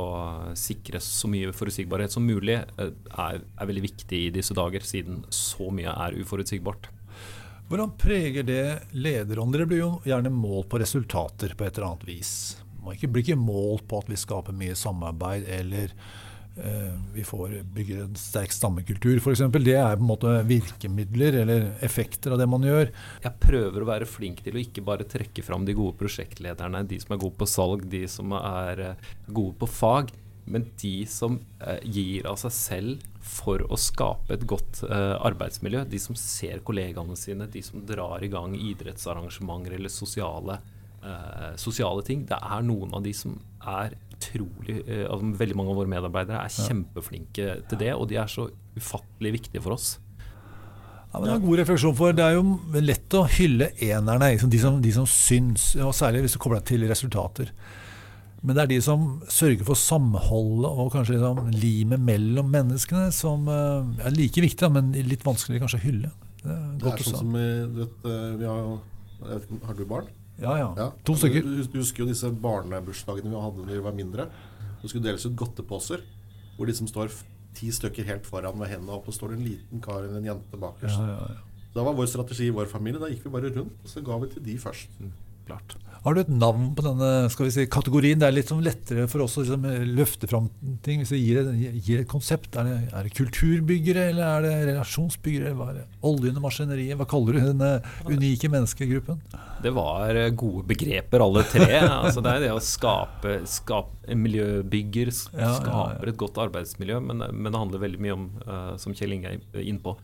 sikre så mye forutsigbarhet som mulig, er, er veldig viktig i disse dager, siden så mye er uforutsigbart. Hvordan preger det lederånd? Dere blir jo gjerne målt på resultater på et eller annet vis. Man blir ikke målt på at vi skaper mye samarbeid eller eh, vi får bygger en sterk stammekultur f.eks. Det er på en måte virkemidler eller effekter av det man gjør. Jeg prøver å være flink til å ikke bare trekke fram de gode prosjektlederne, de som er gode på salg, de som er eh, gode på fag. Men de som eh, gir av seg selv for å skape et godt uh, arbeidsmiljø. De som ser kollegaene sine, de som drar i gang idrettsarrangementer eller sosiale, uh, sosiale ting. Det er noen av de som er utrolig uh, Veldig mange av våre medarbeidere er kjempeflinke til det, og de er så ufattelig viktige for oss. Ja, men Det er en god refleksjon, for det er jo lett å hylle enerne, liksom de, som, de som syns, og særlig hvis du kobler deg til resultater. Men det er de som sørger for samholdet og kanskje liksom limet mellom menneskene, som eh, er like viktig, men litt vanskelig kanskje å hylle. Det er, det er sånn som du vet, eh, vi har, har du barn? Ja, ja. ja. To stykker. Du, du, husker jo disse barnebursdagene vi hadde da vi var mindre. Det skulle deles ut godteposer hvor de som står ti stykker helt foran med hendene opp, og står det en liten kar eller en jente bakerst. Ja, ja, ja. Da var vår strategi i vår familie. Da gikk vi bare rundt, og så ga vi til de først. Mm. Klart. Har du et navn på denne skal vi si, kategorien? Det er litt sånn lettere for oss å liksom, løfte fram ting. Hvis vi gir, gir, et konsept, er det, er det, kulturbyggere, eller er det relasjonsbyggere? Hva er det? Oljen og maskineriet? Hva kaller du denne unike menneskegruppen? Det var eh, gode begreper, alle tre. altså, det er det å skape, skape miljøbygger, skaper ja, ja, ja. et godt arbeidsmiljø. Men, men, det handler veldig mye om, uh, som Kjell Inge er inne på,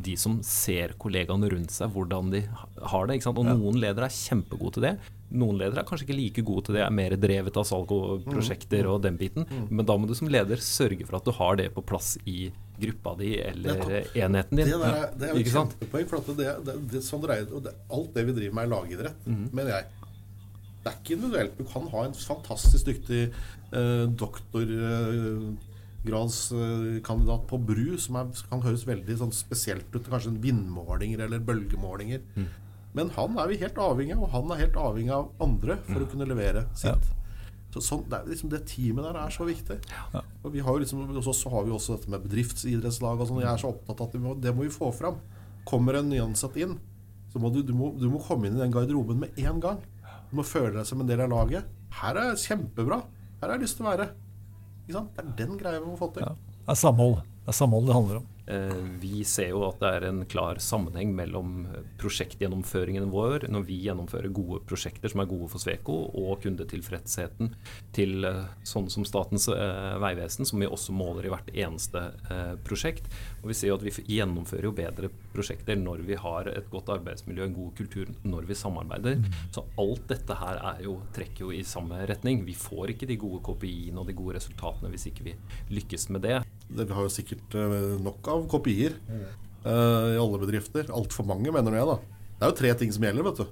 de som ser kollegaene rundt seg, hvordan de har det. Og noen ledere er kjempegode til det. Noen ledere er kanskje ikke like gode til det, er mer drevet av salg og prosjekter og den biten. Mm. Men da må du som leder sørge for at du har det på plass i gruppa di eller enheten din. Det, der, det er jo et kjempepoeng. for det, det, det, sånn dreier, Alt det vi driver med, er lagidrett, mm. mener jeg. Det er ikke individuelt. Du kan ha en fantastisk dyktig eh, doktorgradskandidat eh, på BRU som er, kan høres veldig sånn spesielt ut. Kanskje vindmålinger eller bølgemålinger. Mm. Men han er vi helt avhengig av, og han er helt avhengig av andre for mm. å kunne levere sitt. Så sånn, det, liksom, det, teamet der er så viktig. Ja. Og vi har jo liksom, oss har vi også dette med bedriftsidrettslag. Og sånn. Jeg er så opptatt av at må, det må vi få fram. Kommer en nyansatt inn, så må du, du, må, du må komme inn i den garderoben med en gang. Du må føle deg som en del av laget. Her er kjempebra. Her har jeg lyst til å være. Det er den greia vi må få til. Ja. Det er samhold. Det er samhold det handler om. Eh, vi ser jo at det er en klar sammenheng mellom prosjektgjennomføringen vår når vi gjennomfører gode prosjekter som er gode for Sveko, og kundetilfredsheten til eh, sånn som Statens eh, vegvesen, som vi også måler i hvert eneste prosjekt. Og vi ser jo at vi gjennomfører jo bedre prosjekter når vi har et godt arbeidsmiljø, en god kultur, når vi samarbeider. Mm. Så alt dette her jo, trekker jo i samme retning. Vi får ikke de gode KPI-ene og de gode resultatene hvis ikke vi lykkes med det. Vi har jo sikkert nok av kopier uh, i alle bedrifter. Altfor mange, mener jeg. da Det er jo tre ting som gjelder. vet du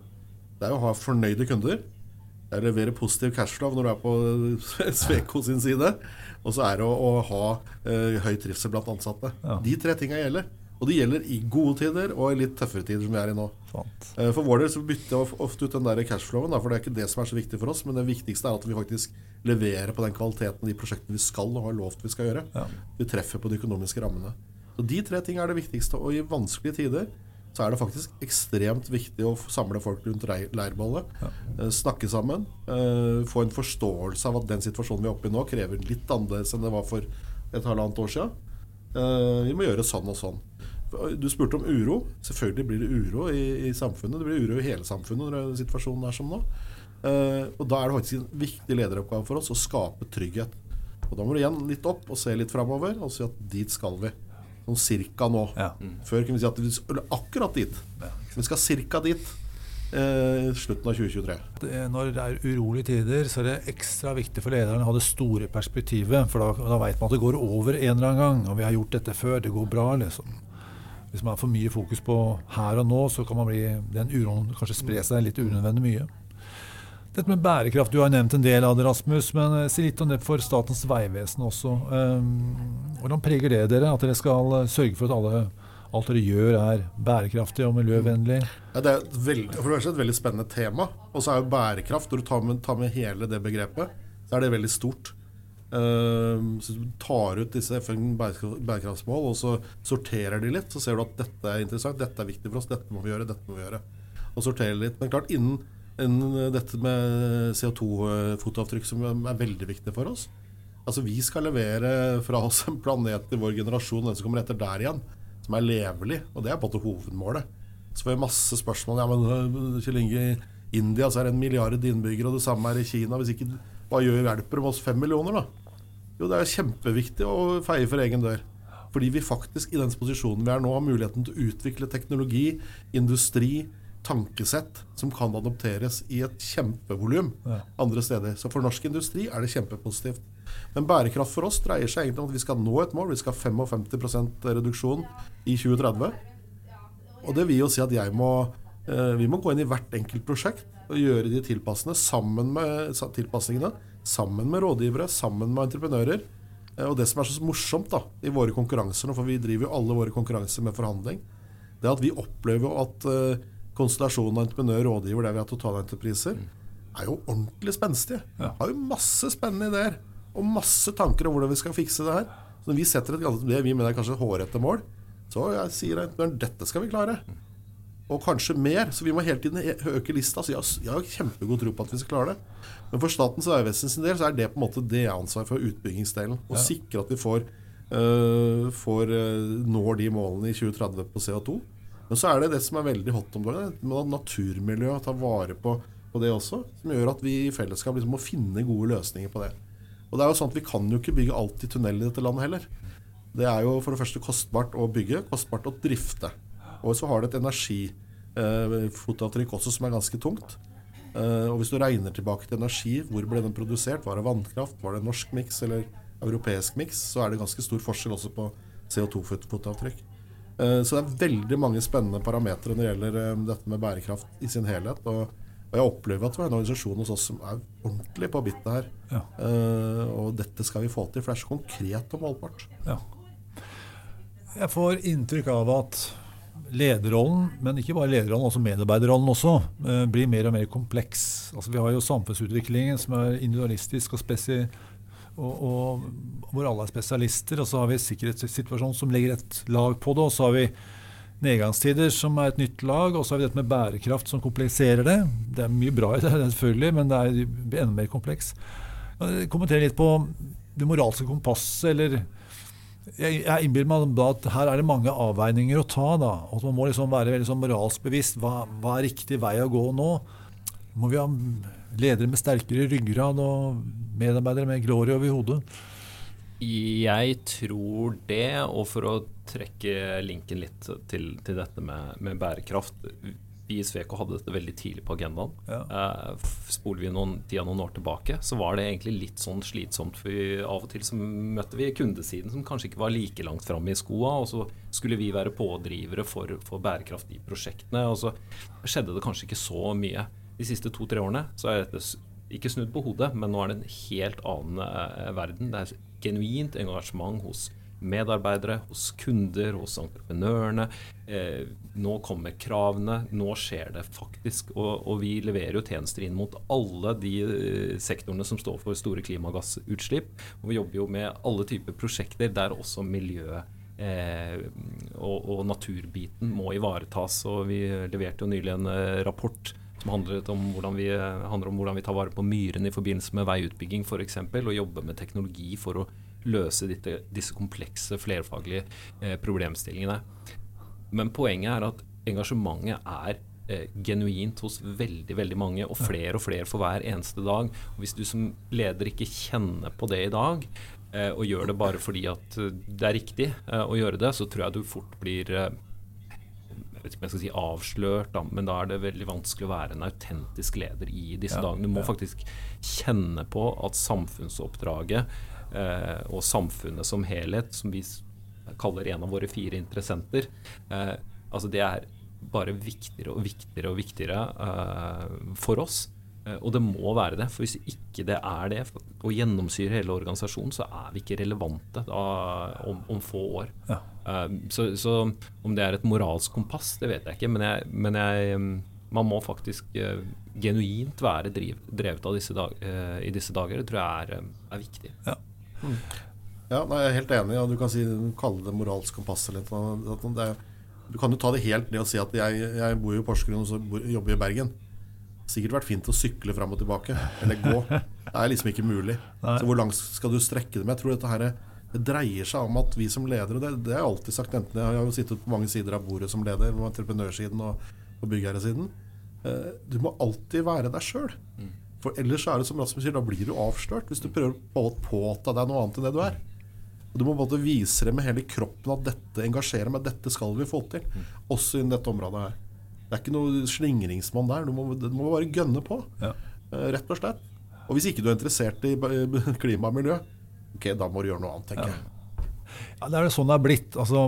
Det er å ha fornøyde kunder. Det er å levere positiv cashflow når du er på Sveko sin side. Og så er det å, å ha uh, høy trivsel blant ansatte. Ja. De tre tinga gjelder. Og det gjelder i gode tider og i litt tøffere tider, som vi er i nå. Sant. for vår del så bytter jeg ofte ut den der cashflowen, for det er ikke det som er så viktig for oss. Men det viktigste er at vi faktisk leverer på den kvaliteten i de prosjektene vi skal og har lovt vi skal gjøre. Ja. Vi treffer på de økonomiske rammene. Så De tre tingene er det viktigste. Og i vanskelige tider så er det faktisk ekstremt viktig å samle folk rundt leirballet. Ja. Eh, snakke sammen. Eh, få en forståelse av at den situasjonen vi er oppe i nå, krever litt annerledes enn det var for et halvannet år siden. Eh, vi må gjøre sånn og sånn. Du spurte om uro. Selvfølgelig blir det uro i, i samfunnet. Det blir uro i hele samfunnet når situasjonen er som nå. og da er det faktisk en viktig lederoppgave for oss å skape trygghet. Og Da må du igjen litt opp og se litt framover og si at dit skal vi sånn cirka nå. Ja. Før kunne vi si at vi skulle akkurat dit. Ja. Vi skal cirka dit. Eh, slutten av 2023. Når det er urolige tider, så er det ekstra viktig for lederen å ha det store perspektivet. For da, da vet man at det går over en eller annen gang. Og vi har gjort dette før. Det går bra, liksom. Hvis man har for mye fokus på her og nå, så kan bli, den uroen kanskje spre seg litt unødvendig mye. Dette med bærekraft, Du har nevnt en del av det, Rasmus, men eh, si litt om det for Statens vegvesen også. Um, hvordan preger det dere, at dere skal eh, sørge for at alle, alt dere gjør er bærekraftig og miljøvennlig? Ja, det er et veldig, for det er et veldig spennende tema. Og så er jo bærekraft, når du tar med, tar med, hele det begrepet, så er det veldig stort. Um, så du tar ut disse FN bærekraftsmål, og så sorterer de litt. Så ser du at dette er interessant, dette er viktig for oss, dette må vi gjøre, dette må vi gjøre. Og sorterer litt. Men klart, innen innen dette med CO2-fotavtrykk, som er veldig viktig for oss. Altså Vi skal levere fra oss en planet i vår generasjon, den som kommer etter der igjen, som er levelig. Og det er på en måte hovedmålet. Så får vi masse spørsmål. Ja, men Kjell Inge, India så er det en milliard innbyggere, og det samme er i Kina. Hvis ikke, hva gjør hjelper om oss fem millioner, da? Jo, det er kjempeviktig å feie for egen dør. Fordi vi faktisk i den posisjonen vi er nå, har muligheten til å utvikle teknologi, industri, tankesett som kan adopteres i et kjempevolum ja. andre steder. Så for norsk industri er det kjempepositivt. Men bærekraft for oss dreier seg egentlig om at vi skal nå et mål. Vi skal ha 55% reduksjon i 2030. Og det vil jo si at jeg må, eh, vi må gå inn i hvert enkelt prosjekt og gjøre de sammen med, tilpasningene sammen med rådgivere, sammen med entreprenører. Eh, og det som er så morsomt da, i våre konkurranser, for vi driver jo alle våre konkurranser med forhandling, det er at vi opplever at uh, konstellasjonen av entreprenør og rådgiver der vi har totalentrepriser, er jo ordentlig spenstige. Ja. Har jo masse spennende ideer og masse tanker om hvordan vi skal fikse det her. Så når vi setter et det vi mener er kanskje hårete mål, så jeg sier entreprenøren dette skal vi klare. Og kanskje mer. Så vi må hele tiden øke lista. Så jeg, har kjempegod tro på at vi skal klare det. Men for Statens vegvesen sin del så er det på en måte det ansvar for utbyggingsdelen. Å ja. sikre at vi får, uh, får uh, når de målene i 2030 på CO2. Men så er det det som er veldig hot om dagen, naturmiljøet, ta vare på, på, det også. Som gjør at vi i fellesskap liksom må finne gode løsninger på det. Og det er jo sånn at Vi kan jo ikke bygge alt i tunnel i dette landet heller. Det er jo for det første kostbart å bygge, kostbart å drifte. Og så har det et energifotavtrykk eh, også som er ganske tungt. Eh, og hvis du regner tilbake til energi, hvor ble den produsert? Var det vannkraft? Var det norsk miks eller europeisk miks? Så er det ganske stor forskjell også på CO2-fotavtrykk. Eh, så det er veldig mange spennende parametere når det gjelder dette med bærekraft i sin helhet. Og jeg opplever at vi har en organisasjon hos oss som er ordentlig på bittet her. Ja. Og dette skal vi få til, for det er så konkret og målbart. Ja. Jeg får inntrykk av at lederrollen, men ikke bare lederrollen, også medarbeiderrollen også, uh, blir mer og mer kompleks. Altså, vi har jo samfunnsutviklingen som er individualistisk og, og, og, hvor alle er spesialister. Og så har vi sikkerhetssituasjonen som legger et lag på det. Og så har vi nedgangstider, som er et nytt lag. Og så har vi dette med bærekraft, som kompliserer det. Det er mye bra i det, selvfølgelig, men det er enda mer kompleks. Kommenter litt på det moralske kompasset, eller Jeg, jeg innbiller meg at her er det mange avveininger å ta. da, og Man må liksom være veldig sånn moralsk. Hva, hva er riktig vei å gå nå? Må vi ha ledere med sterkere ryggrad og medarbeidere med glory over hodet? Jeg tror det, og for å trekke linken litt til, til dette med, med, bærekraft Sveko hadde dette veldig tidlig på agendaen. Ja. Eh, spoler vi noen, tida noen år tilbake, så var det egentlig litt sånn slitsomt. For vi, av og til så møtte vi kundesiden som kanskje ikke var like langt framme i skoa, og så skulle vi være pådrivere for, for bærekraft i prosjektene. Og så skjedde det kanskje ikke så mye. De siste to-tre årene så er dette ikke snudd på hodet, men nå er det en helt annen eh, verden. Det er genuint engasjement hos medarbeidere, hos kunder, hos entreprenørene. Eh, nå kommer kravene, nå skjer det faktisk. Og, og, vi leverer jo tjenester inn mot alle de eh, sektorene som står for store klimagassutslipp. Og vi jobber jo med alle typer prosjekter der også miljøet eh, og, og, naturbiten må ivaretas. Og vi leverte jo nylig en eh, rapport som handler om, vi, handler om hvordan vi tar vare på myrene i forbindelse med veiutbygging f.eks. Og jobber med teknologi for å løse disse, disse komplekse, flerfaglige eh, problemstillingene. Men poenget er at engasjementet er eh, genuint hos veldig veldig mange, og flere og flere for hver eneste dag. Og Hvis du som leder ikke kjenner på det i dag, eh, og gjør det bare fordi at eh, det er riktig eh, å gjøre det, så tror jeg du fort blir eh, jeg vet ikke om jeg skal si avslørt, da, men da er det veldig vanskelig å være en autentisk leder i disse ja, dagene. Du må ja. faktisk kjenne på at samfunnsoppdraget og samfunnet som helhet, som vi kaller en av våre fire interessenter, eh, altså det er bare viktigere og viktigere og viktigere eh, for oss. Eh, og det må være det. For hvis ikke det er det, og gjennomsyrer hele organisasjonen, så er vi ikke relevante da, om, om, få år. Ja. Så, så, om det er et moralsk kompass, det vet jeg ikke. Men, jeg, men jeg, man må faktisk genuint være drevet av disse dag, i disse dager. Det tror jeg er, er viktig. Ja. Mm. Ja, nei, Jeg er helt enig. og Du kan si, kalle det moralsk kompass. Eller noe. du kan jo ta det helt ned og si at jeg, jeg bor jo i Porsgrunn og så jobber i Bergen. Sikkert vært fint å sykle fram og tilbake, eller gå. Det er liksom ikke mulig. Nei. Så hvor langt skal du strekke det med? Jeg tror dette her, det dreier seg om at vi som ledere Det, det har jeg alltid sagt, enten jeg har jo sittet på mange sider av bordet som leder, på entreprenørsiden og på byggherresiden. Eh, du må alltid være deg sjøl. Mm. For ellers er det som Rasmus sier, da blir du avslørt hvis du prøver å påta deg noe annet enn det du er. Og Du må både vise det med hele kroppen at dette engasjerer meg, dette skal vi få til. Også innen dette området her. Det er ikke noe slingringsmonn der. Du må, du må, bare gønne på. Ja. Eh, rett og slett. Og hvis ikke du er interessert i klima og miljø, ok, da må du gjøre noe annet, tenker jeg. Ja, Det er det sånn det er blitt. Altså,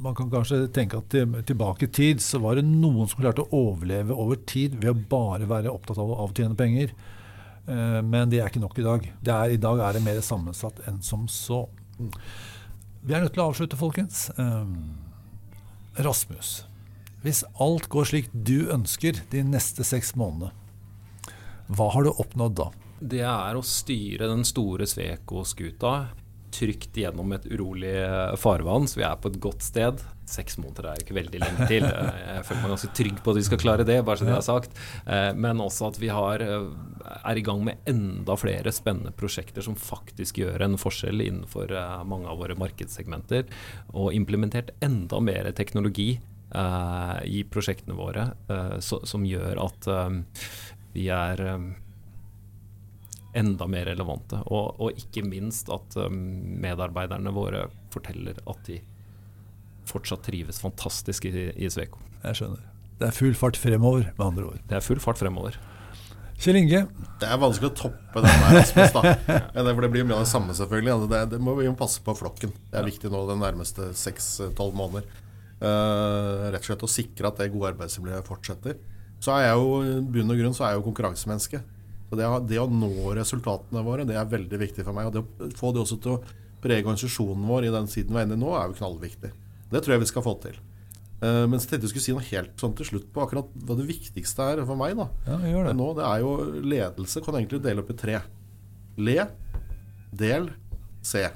man kan kanskje tenke at tilbake i tid så var det noen som klarte å overleve over tid ved å bare være opptatt av å avtjene penger. Eh, men det er ikke nok i dag. Er, I dag er det mer sammensatt enn som så. Vi er nødt til å avslutte, folkens. Eh, Rasmus, hvis alt går slik du ønsker de neste seks månedene, hva har du oppnådd da? Det er å styre den store Sveko-skuta trygt gjennom et urolig eh, farvann, så vi er på et godt sted. Seks måneder er ikke veldig lenge til. Eh, jeg føler meg ganske trygg på at vi skal klare det, bare så det er sagt. Eh, men også at vi har, er i gang med enda flere spennende prosjekter som faktisk gjør en forskjell innenfor mange av våre markedssegmenter. Og implementert enda mer teknologi i prosjektene våre som gjør at vi er enda mer relevante. Og, og ikke minst at um, medarbeiderne våre forteller at de fortsatt trives fantastisk i, i Sveko. Jeg skjønner. Det er full fart fremover, med andre ord. Det er full fart fremover. Kjell Inge? Det er vanskelig å toppe den der, Rasmus. da. For det blir mye av det samme, selvfølgelig. Altså, det, det må vi jo passe på flokken. Det er viktig nå de nærmeste seks-tolv måneder. Uh, rett og slett å sikre at det gode arbeidsmiljøet fortsetter. Så er jeg jo bunn og grunn så er jeg jo konkurransemenneske. Så det, det, å nå resultatene våre, det er veldig viktig for meg. Og det å få det også til å prege organisasjonen vår i den siden vi er inne i nå, er jo knallviktig. Det tror jeg vi skal få til. Uh, men så tenkte jeg skulle si noe helt sånn til slutt på akkurat hva det viktigste er for meg. da ja, gjør det. Nå, det er jo Ledelse kan egentlig dele opp i tre. Le, del, se.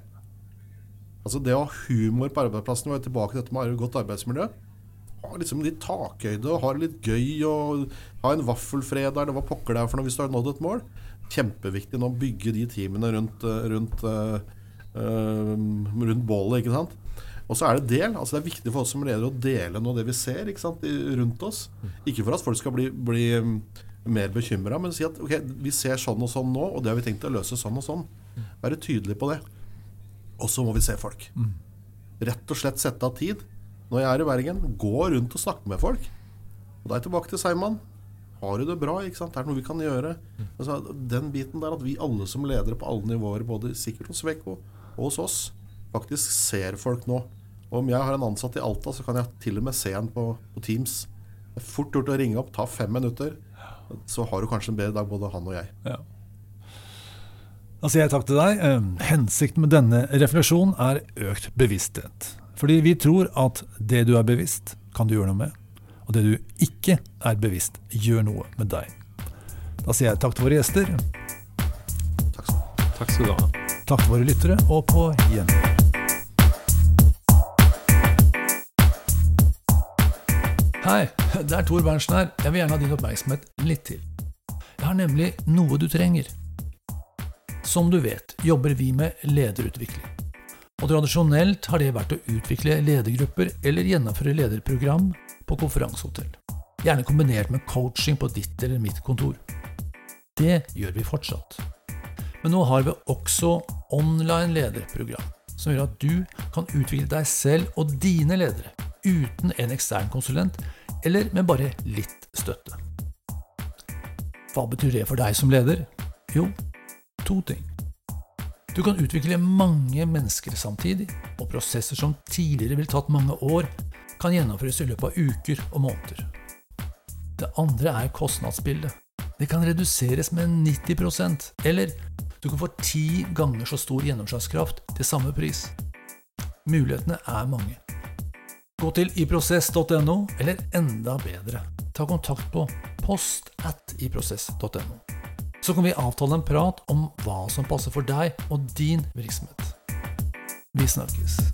Altså Det å ha humor på arbeidsplassen, tilbake til dette med godt arbeidsmiljø. Ha liksom litt takhøyde og ha det litt gøy og ha en vaffelfredag eller hva pokker det er for noe hvis du har nådd et mål. Kjempeviktig nå å bygge de teamene rundt, eh, rundt, uh, uh, rundt bålet, ikke sant. Og så er det del. altså Det er viktig for oss som ledere å dele noe av det vi ser sant, rundt oss. Ikke for at folk skal bli, bli mm, mer bekymra, men si at ok, vi ser sånn og sånn nå, og det har vi tenkt å løse sånn og sånn. Være tydelig på det. Og så må vi se folk. Rett og slett sette av tid. Når jeg er i Bergen, gå rundt og snakke med folk. Og da er jeg tilbake til Seiman. Har du det bra? ikke sant? Er det noe vi kan gjøre? Altså, den biten der at vi alle som ledere på alle nivåer, både sikkert hos Veko og hos oss, faktisk ser folk nå. Og om jeg har en ansatt i Alta, så kan jeg til og med se en på, på Teams. Det er fort gjort å ringe opp, ta fem minutter. Så har du kanskje en bedre dag, både han og jeg. Ja. Da sier jeg takk til deg. Ehm, hensikten med denne refleksjonen er økt bevissthet. Fordi vi tror at det du er bevisst, kan du gjøre noe med. Og det du ikke er bevisst, gjør noe med deg. Da sier jeg takk til våre gjester. Takk takk skal du ha. Takk til våre lyttere, og på gjenhør. Hei, det er Tor Berntsen her. Jeg vil gjerne ha din oppmerksomhet litt til. Jeg har nemlig noe du trenger. Som du vet, jobber vi med lederutvikling. Og tradisjonelt har det vært å utvikle ledergrupper eller gjennomføre lederprogram på konferansehotell. Gjerne kombinert med coaching på ditt eller mitt kontor. Det gjør vi fortsatt. Men nå har vi også online lederprogram, som gjør at du kan utvikle deg selv og dine ledere uten en ekstern konsulent, eller med bare litt støtte. Hva betyr det for deg som leder? Jo, to ting. Du kan utvikle mange mennesker samtidig, og prosesser som tidligere ville tatt mange år, kan gjennomføres i løpet av uker og måneder. Det andre er kostnadsbildet. Det kan reduseres med 90% eller du kan få ti ganger så stor gjennomslagskraft til samme pris. Mulighetene er mange. Gå til iprosess.no, eller enda bedre, ta kontakt på post at iprosess.no. Så kan vi avtale en prat om hva som passer for deg og din virksomhet. Vi snakkes.